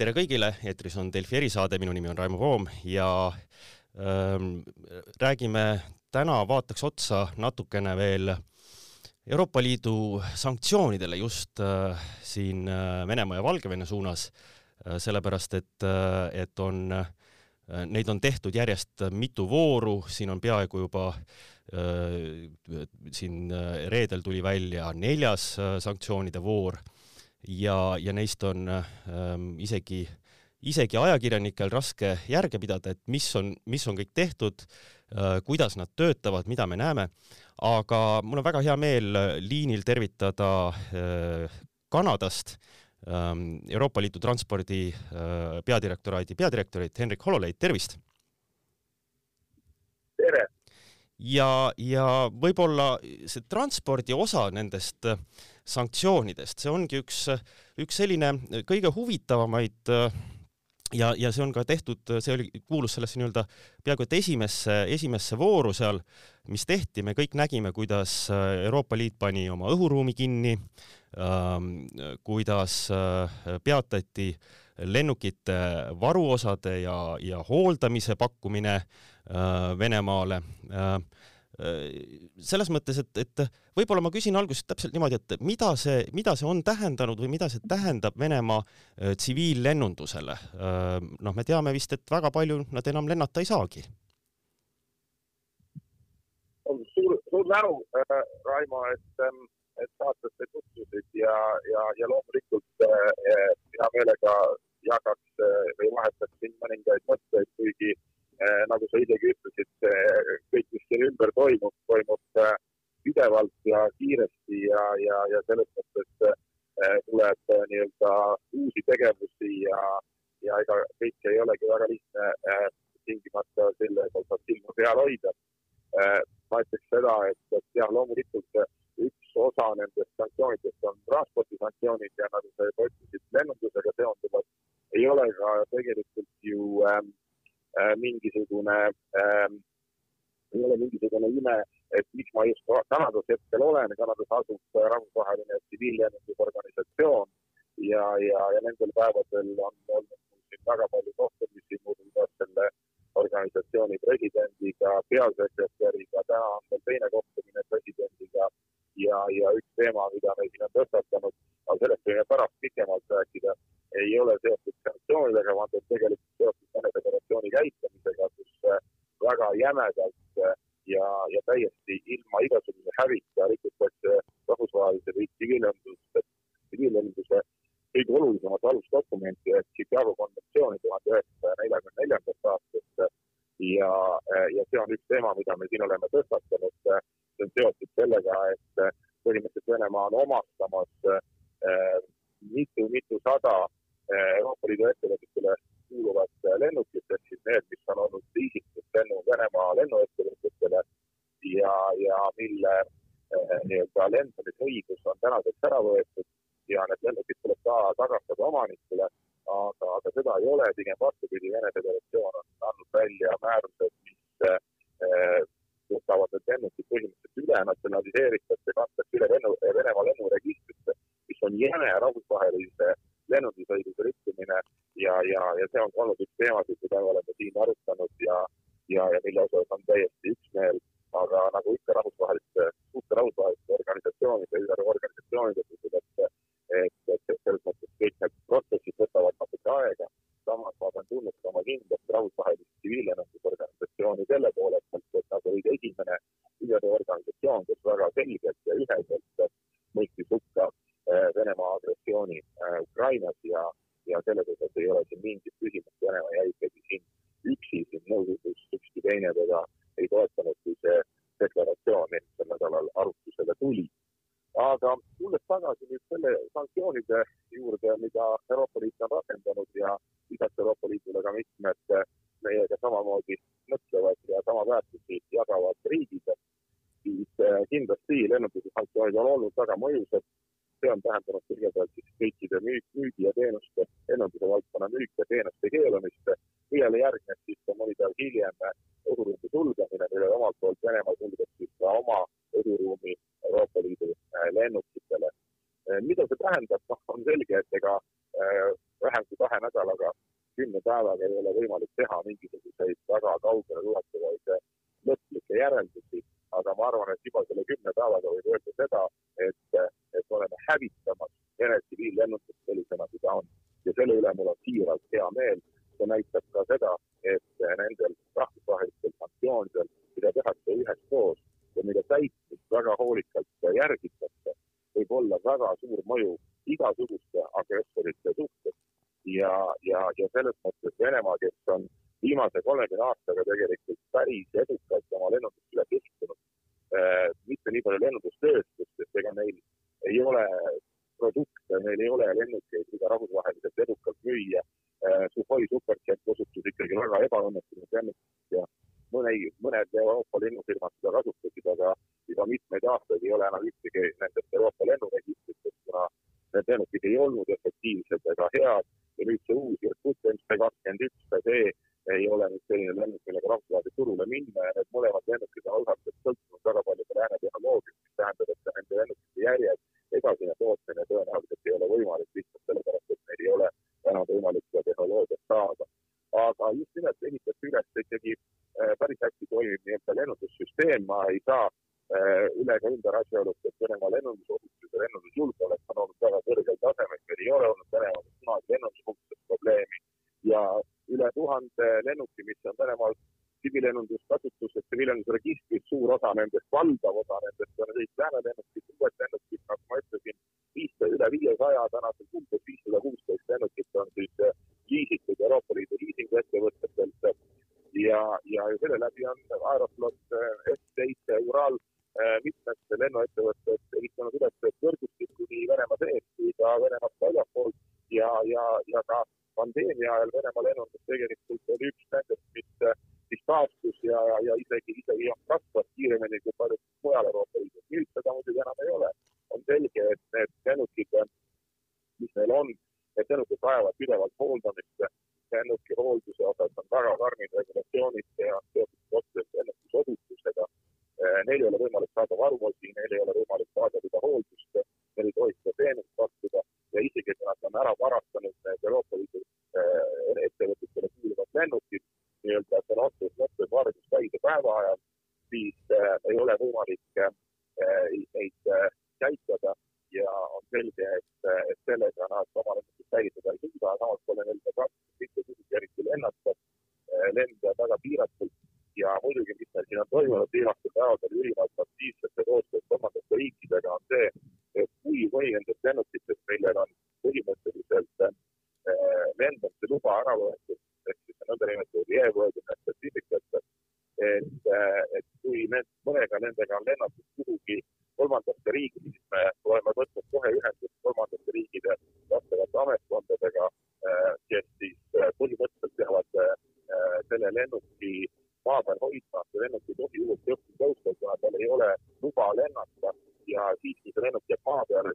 tere kõigile, eetris on Delfi erisaade, minu nimi on Raimo Voom ja ähm, räägime täna, vaataks otsa natukene veel Euroopa Liidu sanktsioonidele just äh, siin äh, Venemaa ja Valgevene suunas äh,, sellepärast et äh,, et on äh, Neid on tehtud järjest mitu vooru, siin on peaaegu juba äh, siin äh, reedel tuli välja neljas äh, sanktsioonide voor ja, ja neist on ähm, isegi, isegi ajakirjanikel raske järge pidada, et mis on, mis on kõik tehtud äh,, kuidas nad töötavad, mida me näeme, aga mul on väga hea meel liinil tervitada äh, Kanadast ähm, Euroopa Liidu transpordi äh, peadirektoraadi peadirektorit Henrik Hololeit, tervist! tere! ja, ja võib-olla see transpordi osa nendest äh, sanktsioonidest, see ongi üks, üks selline kõige huvitavamaid ja, ja see on ka tehtud, see oli, kuulus sellesse nii-öelda peaaegu et esimesse, esimesse vooru seal, mis tehti, me kõik nägime, kuidas Euroopa Liit pani oma õhuruumi kinni ähm,, kuidas peatati lennukite varuosade ja, ja hooldamise pakkumine äh, Venemaale. Äh, selles mõttes, et, et võib-olla ma küsin alguses täpselt niimoodi, et mida see, mida see on tähendanud või mida see tähendab Venemaa äh, tsiviillennundusele? Äh, noh, me teame vist, et väga palju nad enam lennata ei saagi. suur, suur tänu äh,, Raimo, et, ähm, et saatesse tutvusid ja, ja, ja loomulikult äh, hea meelega jagaks äh, või vahetaks siin mõningaid mõtteid, kuigi äh, nagu sa isegi ütlesid, mis siin ümber toimub, toimub eh, pidevalt ja kiiresti ja, ja, ja selles mõttes eh, tuleb nii-öelda uusi tegevusi ja, ja ega kõike ei olegi väga lihtne tingimata selle osas silma peal hoida. ma ütleks seda, et, et jah, loomulikult üks osa nendest sanktsioonidest on transpordisanktsioonid ja nagu sa juba ütlesid, lennundusega seonduvad ei ole ka tegelikult ju ähm, Äh, mingisugune ähm,, ei ole mingisugune ime, et miks ma just Kanadas hetkel olen, Kanadas asub rahvusvaheline tsiviillennundusorganisatsioon ja, ja, ja nendel päevadel on olnud siin väga palju kohtumisi, muuhulgas selle organisatsiooni presidendiga, peasekretäriga, täna on meil teine kohtumine presidendiga ja, ja üks teema, mida me siin on tõstatanud, aga sellest võime pärast pikemalt rääkida, ei ole seotud sanktsioonidega, vaid on tegelikult seotud Vene Föderatsiooni käitumisega, kus äh, väga jämedalt äh, ja, ja täiesti ilma igasuguse hävita rikutakse rahvusvahelise või tsiviilõnduse, tsiviilõnduse kõige olulisemat alusdokumenti ehk Chicago konventsiooni tuhande üheksasaja neljakümne neljandast aastast. ja, äh, ja see on üks teema, mida me siin oleme tõstatanud. see on seotud sellega, et põhimõtteliselt Venemaa on omastamas mitu-mitusada Euroopa Liidu ettevõtetele kuuluvat lennukit, ehk siis need, mis on olnud liisitud lennu Venemaa lennuettevõtetele ja, ja mille eh, nii-öelda lendamisõigus on tänaseks ära võetud ja need lennukid tuleb ka tagastada omanikule, aga, aga seda ei ole, pigem vastupidi, Vene Föderatsioon on andnud välja määrused, mis eh, võtavad need lennukid põhimõtteliselt üle, natsionaliseeritakse, kantakse üle lennu, Venemaa lennuregistrisse, mis on jäme rahvusvahelise lennundusõiguse rikkumine ja, ja, ja see on olnud üks teemasid, mida me oleme siin arutanud ja, ja, ja mille osas on täiesti üksmeel, aga nagu ikka rahvusvaheliste, suurte rahvusvaheliste organisatsioonide, ÜRO organisatsioonide puhul, et, et, et selles mõttes kõik need protsessid võtavad natuke aega. samas ma pean tunnustama kindlasti rahvusvahelist tsiviillennundusorganisatsiooni selle poole pealt, et nad olid esimene ÜRO organisatsioon, kes väga selgelt ja üheselt mõistis hukka eh, Venemaa agressiooni eh, Ukrainas ja, ja selles osas ei ole siin mingit küsimust, Venemaa jäi ikkagi siin üksi siin nõukogus, ükski teine teda ei toetanud, kui see deklaratsioon eelmisel nädalal arutusele tuli. aga tulles tagasi nüüd selle sanktsioonide juurde, mida Euroopa Liit on rakendanud ja lisaks Euroopa Liidule ka mitmed meiega samamoodi mõtlevad ja sama väärtusi jagavad riigid, siis eh, kindlasti lennunduse sanktsioonid on olnud väga mõjusad. See on tähendanud kõigepealt siis kõikide müük, müügi ja teenuste, lennunduse valdkonna müük ja teenuste keelamist, millele järgneb siis ka mõni päev hiljem õhuruumi sulgemine, millele omalt poolt Venemaa sulgeb siis ka oma õhuruumi Euroopa Liidu äh, lennukitele. Äh, mida see tähendab, noh, on selge, et ega äh, vähem kui kahe nädalaga päevaga ei ole võimalik teha mingisuguseid väga kaugele ulatuvaid lõplikke järeldusi, aga ma arvan, et juba selle kümne päevaga võib öelda seda, et, et oleme hävitamas Vene tsiviillennundust sellisena, kui ta on. ja selle üle mul on siiralt hea meel. see näitab ka seda, et nendel rahvusvahelistel sanktsioonidel, mida tehakse üheskoos ja mille täitmist väga hoolikalt järgitakse, võib olla väga suur mõju igasuguste agressorite suhtes. Ja, ja, selles mõttes Venemaa, kes on viimase kolmekümne aastaga tegelikult päris edukalt oma lennundust üles ehitanud, eh, mitte nii palju lennundustööstust, sest ega neil ei ole produkte, neil ei ole lennukeid, mida rahvusvaheliselt edukalt müüa. Eh, Suhoi Superjet osutus ikkagi väga ebaõnnestunud lennuk ja mõne, mõned Euroopa lennufirmad seda kasutasid, aga juba mitmeid aastaid ei ole enam ühtegi nendest Euroopa lennuregistritest, kuna need lennukid ei olnud efektiivsed ega head. Ja nüüd see uus Irkut MC kakskümmend üks, ka see ei ole nüüd selline lennuk, millega rahvusvahelisele turule minna. Ja need mõlemad lennukid on osaliselt sõltunud väga palju ka lääne tehnoloogiast, mis tähendab, et nende lennukite järjed edasine tootmine tõenäoliselt ei ole võimalik lihtsalt sellepärast, et meil ei ole enam võimalik seda tehnoloogiat saada. aga just nimelt ehitati üles ikkagi äh, päris hästi toimiv nii-öelda lennundussüsteem, ma ei saa äh, üle ega ümber asjaolust, et Venemaa lennundusohutus ja lennundusjulgeolek on olnud väga kõrgel tasemel, meil ei ole olnud Venemaal kunagi lennundusohutusest probleemi ja üle tuhande lennuki, mis on Venemaal tsiviillennunduskasutuses, tsiviillennundusregistris, suur osa nendest, valdav osa nendest on kõik läänelennukid, uued lennukid, nagu ma ütlesin, viissada, üle viiesaja, tänasel umbes viissada kuusteist lennukit on siis äh, liisitud Euroopa Liidu liisinguettevõtetelt. Ja, ja selle läbi on Aeroflot äh, S7 Ural äh, mitmed lennuettevõtted ehitanud üles võrgustikku nii Venemaa sees kui ka Venemaast väljaspool ja, ja, ja ka pandeemia ajal Venemaa lennundus tegelikult oli üks nendest, mis, mis taastus ja, isegi, isegi kasvas kiiremini kui paljud mujal Euroopa Liidus. nüüd seda muidugi enam ei ole. on selge, et need lennukid, mis meil on, need lennukid vajavad pidevalt hooldamist. lennuki hoolduse osas on väga karmid regulatsioonid ja seotud otseselt lennukisohutusega. Neil ei ole võimalik saada varuosi, neil ei ole võimalik saada seda hooldust, neil ei tohi seda teenust pakkuda ja isegi kui nad on ära varastanud need Euroopa Liidu äh, ettevõtetele kuuluvad lennukid sõna otseses mõttes varguspäise päeva ajal, siis äh, ei ole võimalik äh, neid äh, käitada ja on selge, et, et sellega nad oma lennukit säilitada ei suuda, samas pole neil ka praktiliselt mitte kuhugi eriti lennata, lenda väga piiratult ja muidugi, mis meil siin on toimunud viimastel päevadel ülimalt aktiivsete koostöös kolmandate riikidega, on see, et kui mõni nendest lennukitest, millel on põhimõtteliselt äh, lendamise luba ära võetud, ehk siis nõndanimetatud certificate, et, kui need, mõnega nendega on lennatud kuhugi kolmandasse riiki, siis me oleme võtnud kohe ühendust kolmandate riikide vastavate ametkondadega, äh, kes siis põhimõtteliselt peavad selle lennuki maa peal hoidma, see lennuk ei tohi uuesti õhku tõusta, kuna tal ei ole luba lennata. Ja siis, kui see lennuk jääb maa peale,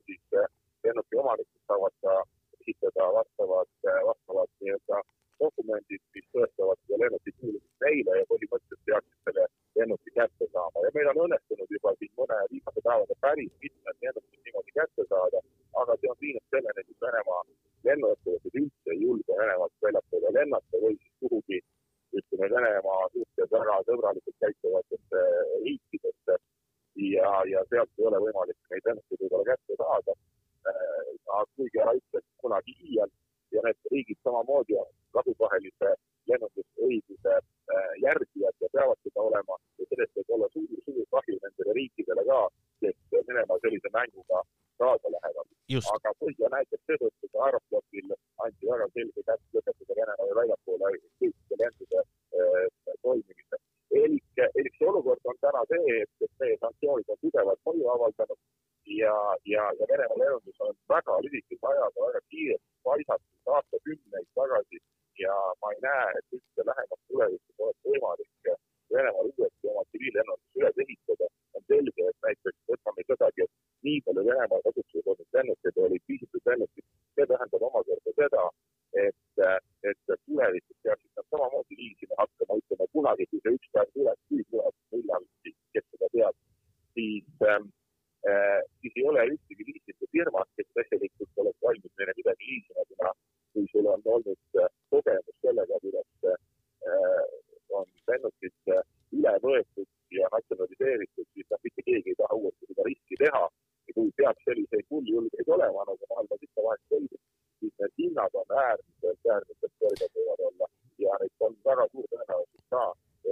hulljulgeid olema, nagu maailmas ikka vahel selgub, siis need hinnad on äärmiselt, äärmiselt kõrged võivad olla ja neid on väga suur tõenäosus ka,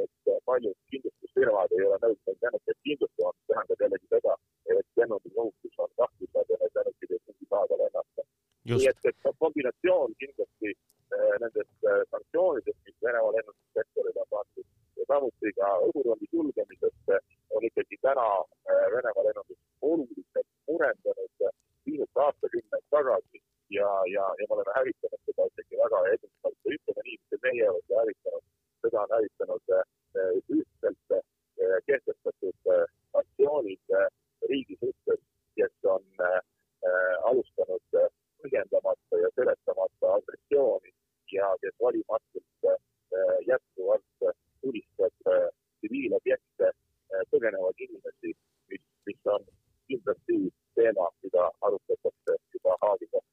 et paljud kindlustusfirmad ei ole nõus neid lennukeid kindlustama, mis tähendab jällegi seda, et lennundusohutus on kahtluse all ja need lennukid ei pruugi saada lennata. nii et, et kombinatsioon kindlasti äh, nendest äh, sanktsioonidest, mis Venemaa lennundussektorile on pandud ja samuti ka õhuruumi sulgemisest on ikkagi täna äh, Venemaa lennundus oluliselt murendanud, viinud aastakümneid tagasi ja, ja, ja me oleme hävitanud seda isegi väga edukalt või ütleme nii, mitte meie ei ole seda hävitanud, seda on hävitanud ühtselt kehtestatud sanktsioonid riigi suhtes, kes on alustanud põhjendamata ja seletamata agressiooni ja kes valimatult jätkuvalt tulistab tsiviilobjekte, põgenevaid inimesi, mis, mis on kindlasti teema, mida arutatakse juba Haagiga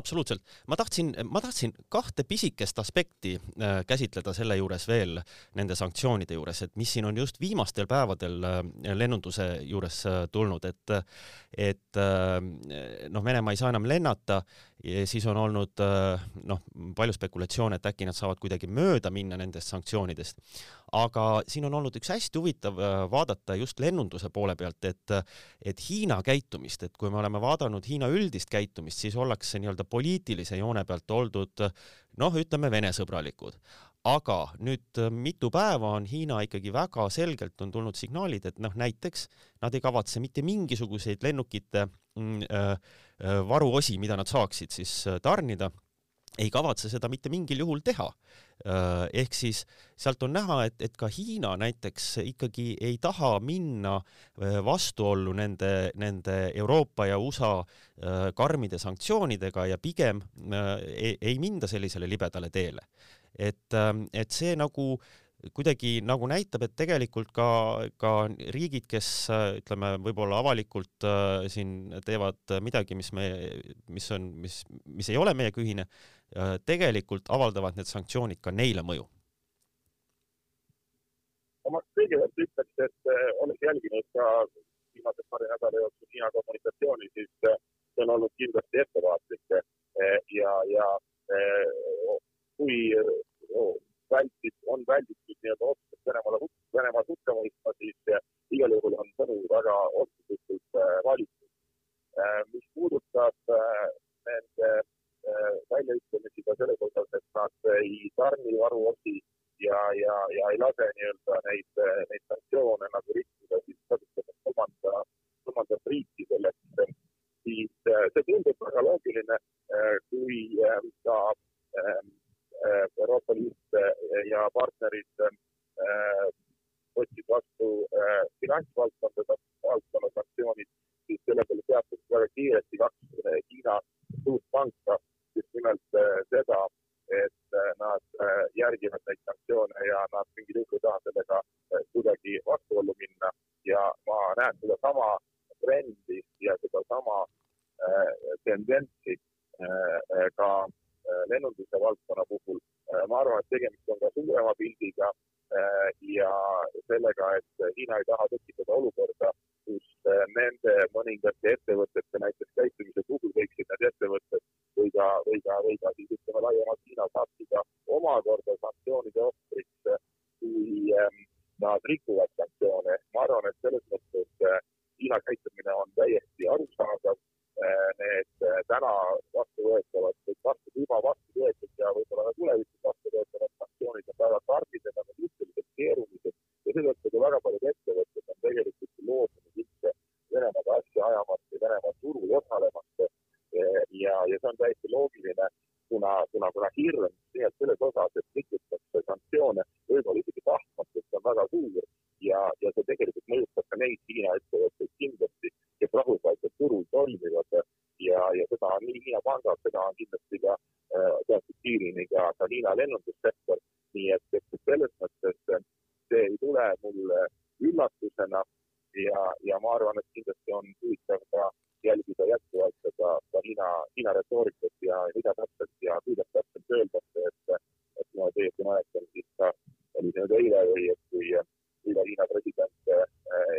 absoluutselt, ma tahtsin, ma tahtsin kahte pisikest aspekti äh, käsitleda selle juures veel, nende sanktsioonide juures, et mis siin on just viimastel päevadel äh, lennunduse juures äh, tulnud, et et noh, Venemaa ei saa enam lennata, siis on olnud noh, palju spekulatsioone, et äkki nad saavad kuidagi mööda minna nendest sanktsioonidest. Aga siin on olnud üks hästi huvitav äh, vaadata just lennunduse poole pealt, et et Hiina käitumist, et kui me oleme vaadanud Hiina üldist käitumist, siis ollakse nii-öelda poliitilise joone pealt oldud noh, ütleme venesõbralikud. Aga nüüd mitu päeva on Hiina ikkagi väga selgelt on tulnud signaalid, et noh, näiteks nad ei kavatse mitte mingisuguseid lennukite mm, äh, äh, varuosi, mida nad saaksid siis tarnida, ei kavatse seda mitte mingil juhul teha. ehk siis sealt on näha, et, et ka Hiina näiteks ikkagi ei taha minna vastuollu nende, nende Euroopa ja USA karmide sanktsioonidega ja pigem ei, ei minda sellisele libedale teele et, et see nagu kuidagi nagu näitab, et tegelikult ka, ka riigid, kes ütleme, võib-olla avalikult äh, siin teevad midagi, mis me, mis on, mis, mis ei ole meiega ühine äh,, tegelikult avaldavad need sanktsioonid ka neile mõju. ma kõigepealt ütleks, et äh, olles jälginud ka viimase paari nädala jooksul Hiina kommunikatsiooni, siis äh, see on olnud kindlasti ettevaatlik äh, ja, ja kui vältid, on välditud nii-öelda otseselt Venemaale, Venemaad hukka mõistma, siis igal juhul on sõnu väga otsustuslikult valitud. mis puudutab nende väljaütlemisi ka selles osas, et nad ei tarni varuosi ja, ja, ja ei lase nii-öelda neid, neid sanktsioone nagu rikkuda, siis kasutades kolmanda, kolmandat riiki selleks, siis see tundub väga loogiline, kui ka Euroopa Liit ja partnerid võtsid vastu finantsvaldkondade, valdkonna sanktsioonid, siis selle peale teatasid väga kiiresti kaks Hiina suurt panka just nimelt seda, et nad järgivad neid sanktsioone ja nad mingil juhul ei taha sellega kuidagi vastuollu minna ja ma näen sedasama trendi ja sedasama tendentsi ka lennunduse valdkonna puhul. ma arvan, et tegemist on ka suurema pildiga ja sellega, et Hiina ei taha tekitada olukorda, kus nende mõningate ettevõtete näiteks käitumise puhul võiksid need ettevõtted või ka, või ka, või ka siis ütleme laiemalt Hiina sattuda arvan, et kindlasti on huvitav ka jälgida jätkuvalt seda, seda Hiina, Hiina retoorikat ja mida täpselt ja kuidas täpselt öeldakse, et, et kui ma täiesti mäletan, siis ka oli see nüüd eile või et kui Ida-Hiina president äh,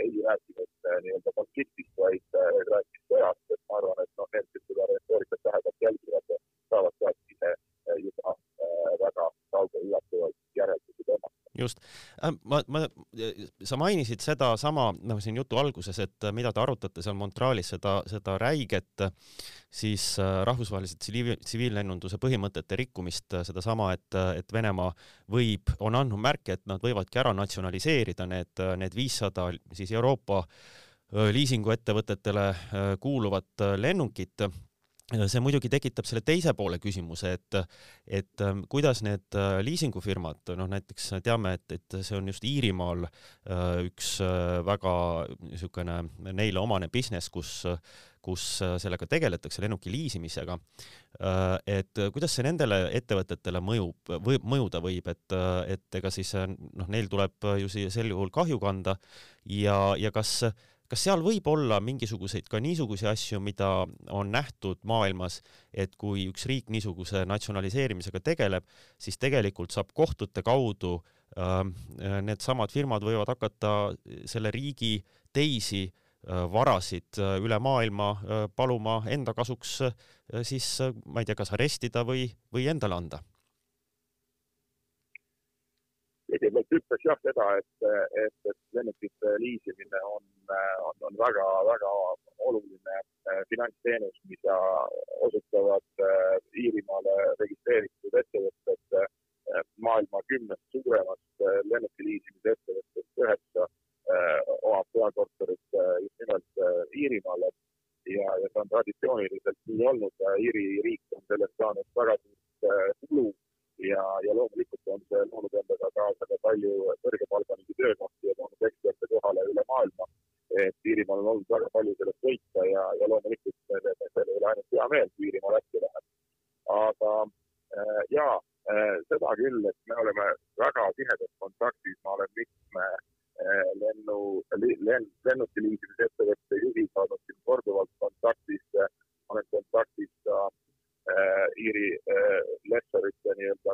ei rääkinud äh, nii-öelda konfliktist, vaid äh, rääkis sõjast, et ma arvan, et noh, need, kes seda retoorikat lähedalt jälgivad, saavad sealt ise juba väga kauge ulatuvalt järeldusi tõmmata. just, äh, ma, ma, sa mainisid sedasama, noh, siin jutu alguses, et äh, mida te arutate seal Montrealis, seda, seda räiget siis äh, rahvusvahelise tsiviil, tsiviillennunduse põhimõtete rikkumist, sedasama, et, et Venemaa võib, on andnud märke, et nad võivadki ära natsionaliseerida need, need viissada siis Euroopa liisinguettevõtetele kuuluvat lennukit see muidugi tekitab selle teise poole küsimuse, et, et ähm, kuidas need äh, liisingufirmad, noh näiteks teame, et, et see on just Iirimaal äh, üks äh, väga niisugune neile omane business, kus, kus sellega tegeletakse, lennuki liisimisega. et kuidas see nendele ettevõtetele mõjub, võib mõjuda võib, et, et ega siis noh, neil tuleb ju sel juhul kahju kanda ja, ja kas kas seal võib olla mingisuguseid ka niisuguseid asju, mida on nähtud maailmas, et kui üks riik niisuguse natsionaliseerimisega tegeleb, siis tegelikult saab kohtute kaudu äh, needsamad firmad võivad hakata selle riigi teisi äh, varasid äh, üle maailma äh, paluma enda kasuks äh, siis äh, ma ei tea, kas arestida või, või endale anda kõigepealt ütleks jah seda, et, et, et lennukite liisimine on, on, on väga-väga oluline äh, finantsteenus, mida osutavad äh, Iirimaale registreeritud ettevõtted äh, maailma kümnest suuremast lennuki liisimise ettevõttest üheksa omab peakorterit just nimelt Iirimaal. Ja, ja see on traditsiooniliselt nii olnud Iiri riik on sellest saanud väga suurt kulu ja, ja loomulikult on see loonud endaga kaasa ka palju kõrgepalgalisi töökohti ja toonud eksperte kohale üle maailma. et Iirimaal on olnud väga palju sellest võita ja, ja loomulikult me teeme selle üle ainult hea meel, kui Iirimaa Lätti läheb. aga äh, jaa äh,, seda küll, et me oleme väga tihedas kontaktis, ma olen mitme äh, lennu, lenn, lennuki liisimise ettevõtte juhiga olnud siin korduvalt kontaktis, olen kontaktis ka äh, Äh, Iiri äh, lessorite nii-öelda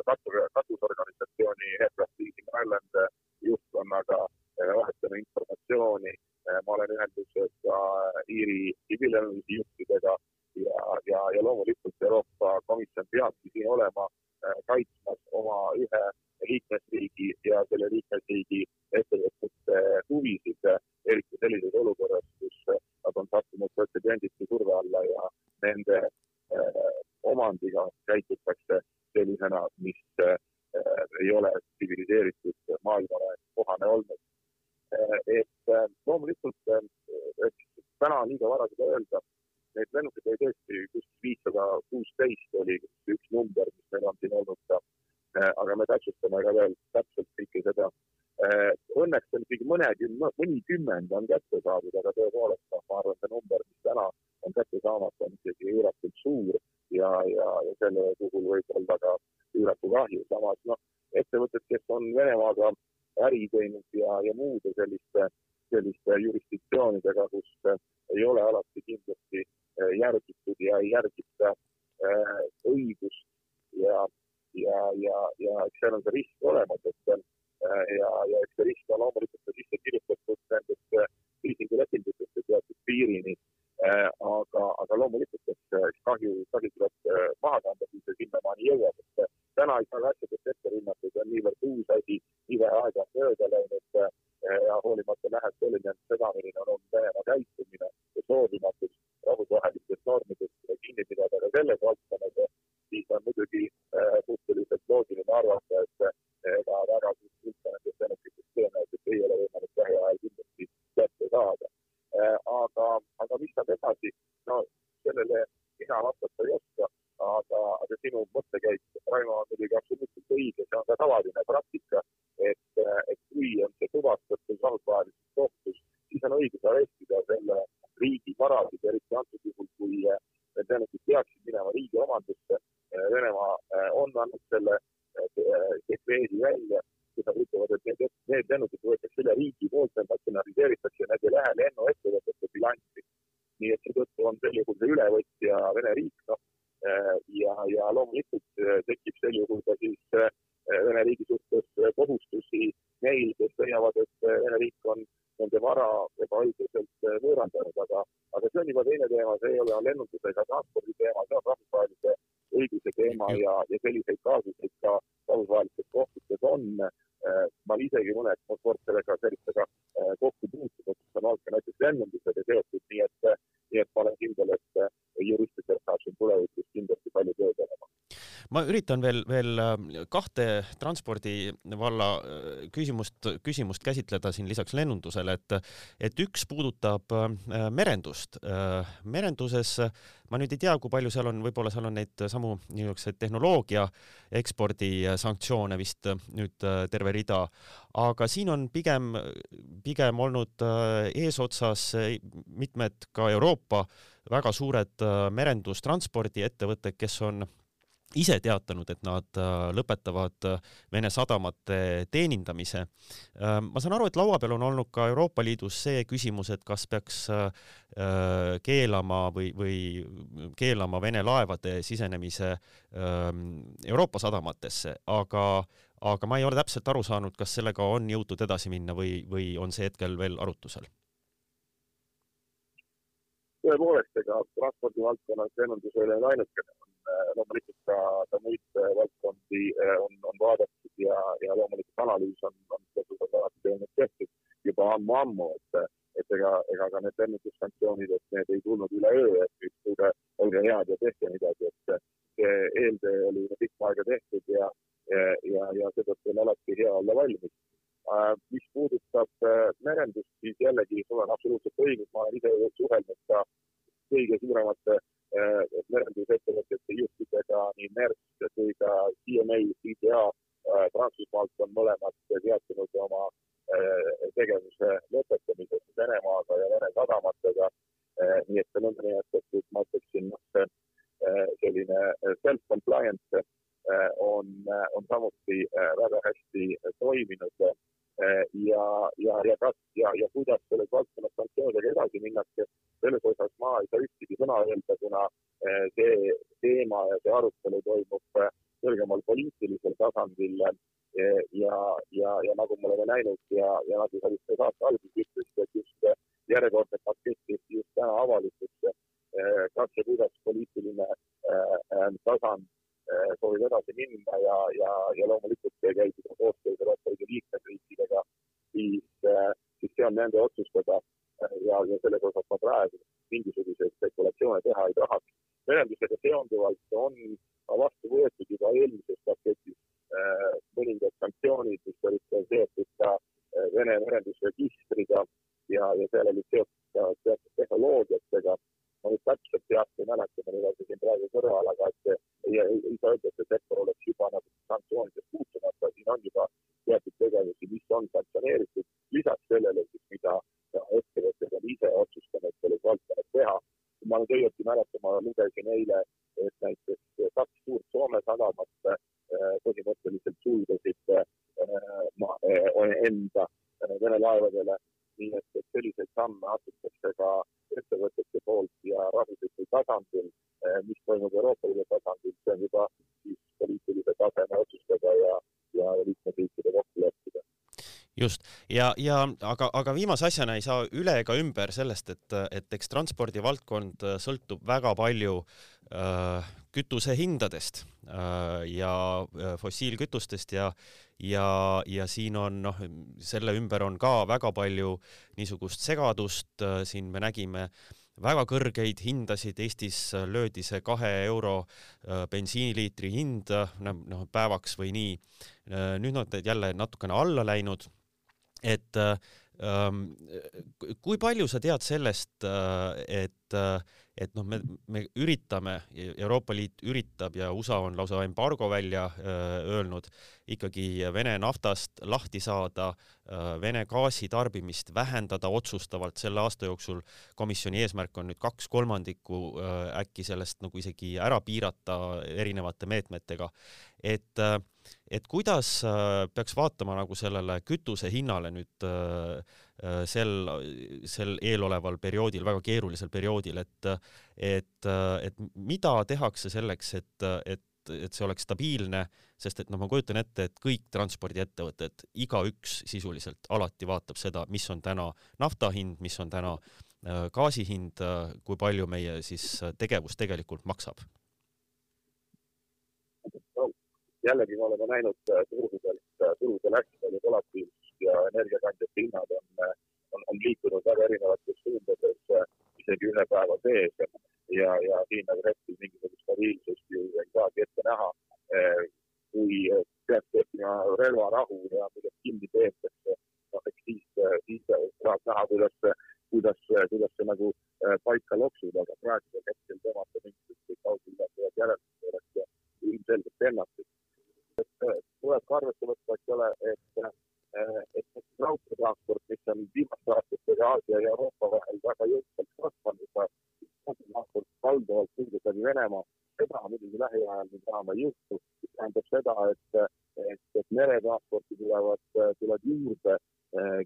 katusorganisatsiooni Aircraft Leasing Ireland äh, juhtkonnaga, vahetame informatsiooni. ma olen ühenduses ka Iiri tsiviillennunduse juhtidega ja, ja, loomulikult Euroopa Komisjon peabki siin olema kaitsmas oma ühe liikmesriigi ja selle liikmesriigi ettevõtete huvisid, eriti sellises olukorras, kus nad on sattunud pretsedenditu surve alla ja nende omandiga käitutakse sellisena, mis äh, ei ole tsiviliseeritud maailmale kohane olnud. Äh, et äh, loomulikult, täna on liiga vara seda öelda, neid lennukeid oli tõesti kuskil viissada kuusteist oli üks number, mis meil on siin olnud ka. aga me täpsustame ka veel täpselt kõike seda. Õnneks on mõnekümne, mõnikümmend on kätte saadud, aga tõepoolest, noh, ma arvan, see number, mis täna on kätte saamata, on ikkagi üüratult suur ja, ja, ja selle puhul võib olla ka üüratu kahju. samas noh, ettevõtted, kes on Venemaaga äri teinud ja, ja muude selliste, selliste jurisdiktsioonidega, kus ei ole alati kindlasti eh, järgitud ja ei järgita äh, õigust ja, ja, ja, ja eks seal on see risk olemas, et ja, ja eks see risk on loomulikult sisse kirjutatud nendesse liisingulepingutesse teatud piirini. Äh, aga, aga loomulikult, et kahju, kahju tuleb äh, maha kanda, kui see sinnamaani jõuab, et äh, täna ei saa asjadest ette hinnata, see on niivõrd uus asi, nii vähe aega on mööda läinud ja hoolimata nähes selline seda, milline on olnud Venemaa käitumine ja soovimatus rahvusvahelistest normidest kinni pidada ka selles valdkonnas, siis on muidugi suhteliselt loogiline arvata, et ega väga suurt hulka nendest lennukitest tõenäoliselt ei ole võimalik lähiajal kindlasti kätte saada Äh, aga, aga mis saab edasi, no sellele mina vastata ei oska, aga, aga sinu mõttekäik, Raimo, on muidugi absoluutselt õige, see on ka tavaline praktika, et, et kui on see tuvastatud rahvusvahelises kohtus, siis on õigus arestida selle riigi varasid, eriti antud juhul, kui need lennukid peaksid minema riigi omandusse. Venemaa on andnud selle dekreedi välja kui nad ütlevad, et need, need lennukid võetakse üle riigi poolt, need natsionaliseeritakse ja need ei lähe lennuettevõtete bilanssi. nii et seetõttu on sel juhul see ülevõtja Vene riik, noh, eh, ja, ja loomulikult eh, tekib sel juhul ka siis eh, Vene riigi suhtes kohustusi neil, kes leiavad, et Vene riik on nende vara ebaõiglaselt võõrandanud, aga, aga see on juba teine teema, see ei ole lennunduse ega transpordi teema, see on rahvusvahelise õiguse teema ja, ja selliseid kaasuseid ka rahvusvahelistes kohtutes on. ma isegi mõned sportlasega sellistega kokku puutunud, kes on olnud ka näiteks lennundusega seotud, nii et, nii et ma olen kindel, et juristidel saab siin tulevikus kindlasti palju tööd olema ma üritan veel, veel äh, kahte transpordi valla äh, küsimust, küsimust käsitleda siin lisaks lennundusele, et, et üks puudutab äh, merendust. merenduses ma nüüd ei tea, kui palju seal on, võib-olla seal on neid samu niisuguseid tehnoloogia ekspordi sanktsioone vist nüüd terve rida, aga siin on pigem, pigem olnud eesotsas mitmed ka Euroopa väga suured merendustranspordiettevõtted, kes on ise teatanud, et nad äh, lõpetavad äh, Vene sadamate teenindamise. Äh, ma saan aru, et laua peal on olnud ka Euroopa Liidus see küsimus, et kas peaks keelama või, või keelama Vene laevade sisenemise ähm, Euroopa sadamatesse, aga, aga ma ei ole täpselt aru saanud, kas sellega on jõutud edasi minna või, või on see hetkel veel arutusel tõepoolest, ega transpordivaldkonnas lennundus ei ole ainukene, on Äh, loomulikult ka, ka muid äh, valdkondi äh, on, on vaadatud ja, ja loomulikult analüüs on, on teatud alati olnud tehtud juba ammu-ammu, et, et ega, ega ka need lennundussanktsioonid, et need ei tulnud üleöö, et nüüd kuulge, olge head ja tehke midagi, et see eeltöö oli pikka aega tehtud ja, ja, ja, ja seetõttu on alati hea olla valmis. Mis puudutab merendust, siis jällegi, sul on absoluutselt õigus, ma olen ise suhelnud ka kõige suuremate Äh, merendusettevõtete juhtidega nii MERS kui ka CMA, CTA äh, Prantsusmaalt on mõlemad teatanud oma äh, tegevuse lõpetamisest Venemaaga ja Vene sadamatega. nii et see nõndanimetatud, ma ütleksin, selline self-compliance on, on samuti väga hästi toiminud ja, ja, ja kas ja, ja kuidas selles valdkonnas sanktsioonidega edasi minnakse, selles osas ma ei saa ühtegi sõna öelda, kuna eh, see teema ja see arutelu toimub eh, kõrgemal poliitilisel tasandil ja, ja, ja nagu me oleme näinud ja, ja nagu sa just saate alguses ütlesid, et just järjekordne pakett tehti just täna avalikuks, kas ja kuidas poliitiline tasand soovib edasi minna ja, ja, ja loomulikult käib juba koostöös Euroopa Liidu siis see on nende otsustada ja, ja selles osas ma praegu mingisuguseid spekulatsioone teha ei tahaks. merendusega seonduvalt on vastu võetud juba eelmises paketis äh, mõningad sanktsioonid, mis olid seotud ka äh, Vene merendusregistriga ja, ja seal olid seotud ka teatud tehnoloogiatega. ma nüüd täpselt peast ei mäleta, ma ole siin praegu kõrval, aga et ei, ei saa öelda, et see sektor oleks juba nagu sanktsioonidest puutumata, siin on juba teatud tegevusi, mis on sanktsioneeritud. lisaks sellele siis, mida ettevõtted on ise otsustanud selles valdkonnas teha. kui ma nüüd õieti mäletan, ma lugesin eile, et näiteks kaks suurt Soome sadamat äh, põhimõtteliselt sulgesid äh, äh, enda Vene laevadele, nii et, et selliseid samme astutakse ka ettevõtete poolt ja rahvuslikul tasandil, mis toimub Euroopa Liidu tasandil, see on juba siis poliitilise taseme otsustada ja, ja liikmesriikide kokku leppida just ja, ja aga, aga viimase asjana ei saa üle ega ümber sellest, et, et eks transpordivaldkond sõltub väga palju äh, kütusehindadest äh, ja äh, fossiilkütustest ja ja, ja siin on noh, selle ümber on ka väga palju niisugust segadust äh,, siin me nägime väga kõrgeid hindasid, Eestis löödi see kahe euro äh, bensiiniliitri hind noh päevaks või nii. Äh, nüüd nad jälle natukene alla läinud et ähm, kui palju sa tead sellest, äh, et, äh, et noh, me, me üritame, Euroopa Liit üritab ja USA on lausa embargo välja äh, öelnud, ikkagi Vene naftast lahti saada, Vene gaasi tarbimist vähendada otsustavalt selle aasta jooksul. komisjoni eesmärk on nüüd kaks kolmandikku äkki sellest nagu isegi ära piirata erinevate meetmetega, et äh, et kuidas äh, peaks vaatama nagu sellele kütuse hinnale nüüd äh, äh, sel, sel eeloleval perioodil, väga keerulisel perioodil, et, et, et mida tehakse selleks, et, et et see oleks stabiilne, sest et noh, ma kujutan ette, et kõik transpordiettevõtted, igaüks sisuliselt alati vaatab seda, mis on täna nafta hind, mis on täna äh, gaasi hind, äh, kui palju meie siis tegevus tegelikult maksab no,. jällegi me oleme näinud turgudelt, turgudel hästi palju volatiilsust ja energiakandjate hinnad on, on, on liikunud väga erinevates suundades isegi ühe päeva sees ja, ja siin nagu hetkel mingisugust stabiilsust ju ei saagi ette näha. Eh, kui peaks tekkima relvarahu ja millest kinni peetakse, noh, eks siis, siis saab näha, kuidas, kuidas, kuidas see nagu eh, paika loksub, aga praegusel hetkel tõmmata mingisuguseid kaugüllatuvaid järeldusi oleks ilmselgelt ennatlik. et eh, tuleb ka arvesse võtta, eks ole, et et raudteetransport, mis on viimaste aastatega Aasia ja Euroopa vahel väga jõudsalt kasvanud, transport valdavalt kulgeb läbi Venemaa, seda muidugi lähiajal nüüd enam ei juhtu, mis tähendab seda, et, et, et meretransporti tulevad, tuleb juurde eh,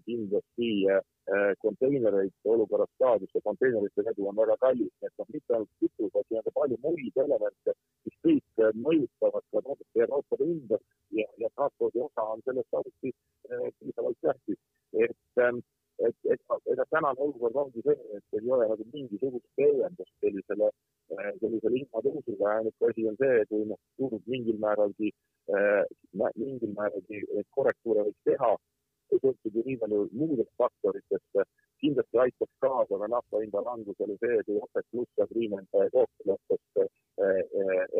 kindlasti eh, konteinereid olukorras ka, kus see konteinerite vedu on väga kallis, et noh, mitte ainult kütus, vaid siin on palju muid elemente, mis kõik mõjutavad ka Euroopa hinda ja, ja transpordi osa on selles samuti eh, piisavalt tähtis, et et, et ega tänane olukord ongi see, et ei ole nagu mingisugust leevendust sellisele, sellisele hinnatõusule, ainuke asi on see, kui noh, turg mingil määralgi, mingil määralgi korrektuure võiks teha, ju nii palju muudest faktoritest, kindlasti aitaks kaasa ka nafta hinda langusele see, kui OPEC pluss ja Greenland kokkuleppest äh,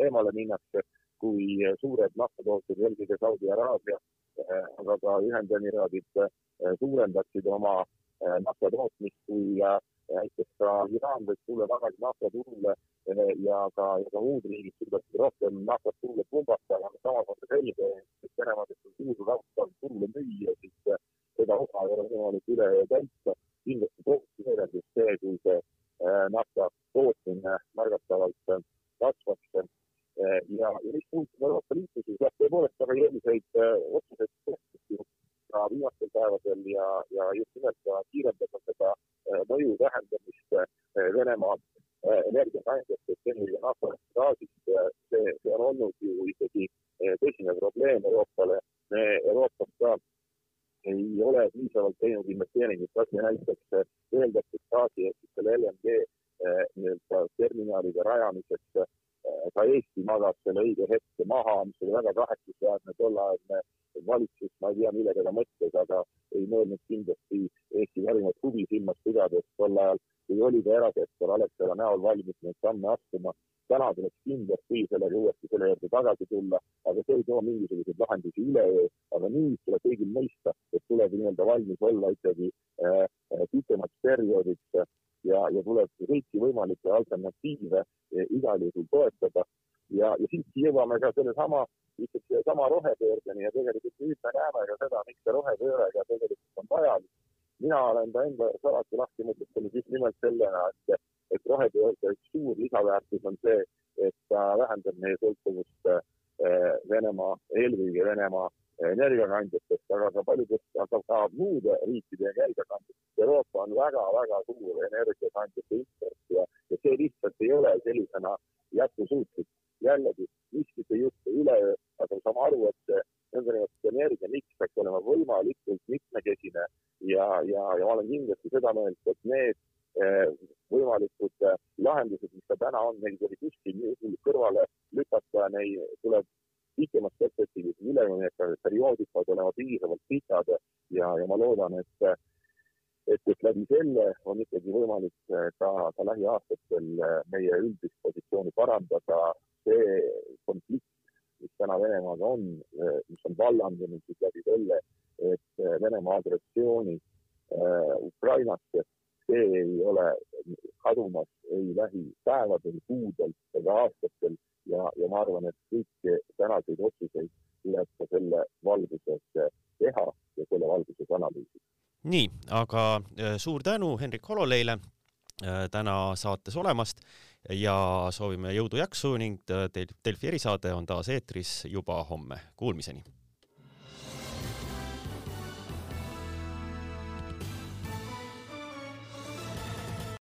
eemale minnakse, kui suured naftatootjad, eelkõige Saudi Araabia, aga ka Ühendemiraadid suurendaksid oma nafta tootmist, kui näiteks ka Iraan võiks tulla tagasi naftaturule ja ka, ja ka muud riigid suudaksid rohkem naftat turule pumbata, aga samas on selge, et Venemaa, kes on suur nafta turule müüa, siis seda osa ei ole võimalik üleöö täita. kindlasti tohutu leevendus see, kui see nafta tootmine märgatavalt kasvaks ja, ja mis puudutab Euroopa Liitu, siis jah, tõepoolest väga jõuliseid otsuseid tehti ka viimastel päevadel ja, ja just nimelt ka kiirendada seda mõju vähendamist Venemaa energiakandjatest, eelkõige naftast, gaasist. see, see on olnud ju ikkagi tõsine probleem Euroopale. me Euroopas ka ei ole piisavalt teinud investeeringuid, kas või näiteks öeldakse gaasi ehk siis selle LNG nii-öelda terminalide rajamiseks ka Eesti magas selle õige hetke maha, mis oli väga kahetsusväärne, tolleaegne valitsus, ma ei tea, millega ta mõtles, aga ei mõelnud kindlasti Eesti parimat huvi silmas pidades tol ajal, kui oli ka erasektor Alexela näol valmis neid samme astuma. täna tuleks kindlasti sellega uuesti selle juurde tagasi tulla, aga see ei too mingisuguseid lahendusi üleöö, aga nüüd tuleb kõigil mõista, et tuleb nii-öelda valmis olla ikkagi äh, pikemaks perioodiks ja, ja tuleb kõiki võimalikke alternatiive igal juhul toetada. ja, ja siit jõuame ka sellesama, lihtsalt sellesama rohepöördeni ja tegelikult nüüd me näeme ka seda, miks see rohepööre ka tegelikult on vajalik. mina olen ta enda jaoks alati lahti mõtestanud just nimelt sellena, et, et rohepöörde üks suur lisaväärtus on see, et ta vähendab meie sõltuvust eh, Venemaa, eelkõige Venemaa energiakandjatest, aga ka paljudest, aga ka muude riikide energiakandjatest. Euroopa on väga-väga suur energiakandjate see lihtsalt ei ole sellisena jätkusuutlik. jällegi, miskit ei juhtu üleöö, aga saame aru, et see nõndanimetatud energiamiks peaks olema võimalikult mitmekesine ja, ja, ja ma olen kindlasti seda meelt, et need eh, võimalikud eh, lahendused, mis ka täna on, neid ei kuskil kõrvale lükata, neid tuleb pikemas perspektiivis üleminekul perioodid peavad olema piisavalt pikad ja, ja ma loodan, et, et, läbi selle on ikkagi võimalik ka, ka lähiaastatel meie üldist positsiooni parandada. see konflikt, mis täna Venemaaga on, mis on vallandunud siis läbi selle, et Venemaa agressiooni äh, Ukrainasse, see ei ole kadumas ei lähipäevadel, kuudel ega aastatel ja, ja ma arvan, et kõiki tänaseid otsuseid tuleb ka selle valguses teha ja selle valguses analüüsida. Nii, aga äh, suur tänu Hendrik Hololeile äh, täna saates olemast ja soovime jõudu-jaksu ning äh, Delfi erisaade on taas eetris juba homme. Kuulmiseni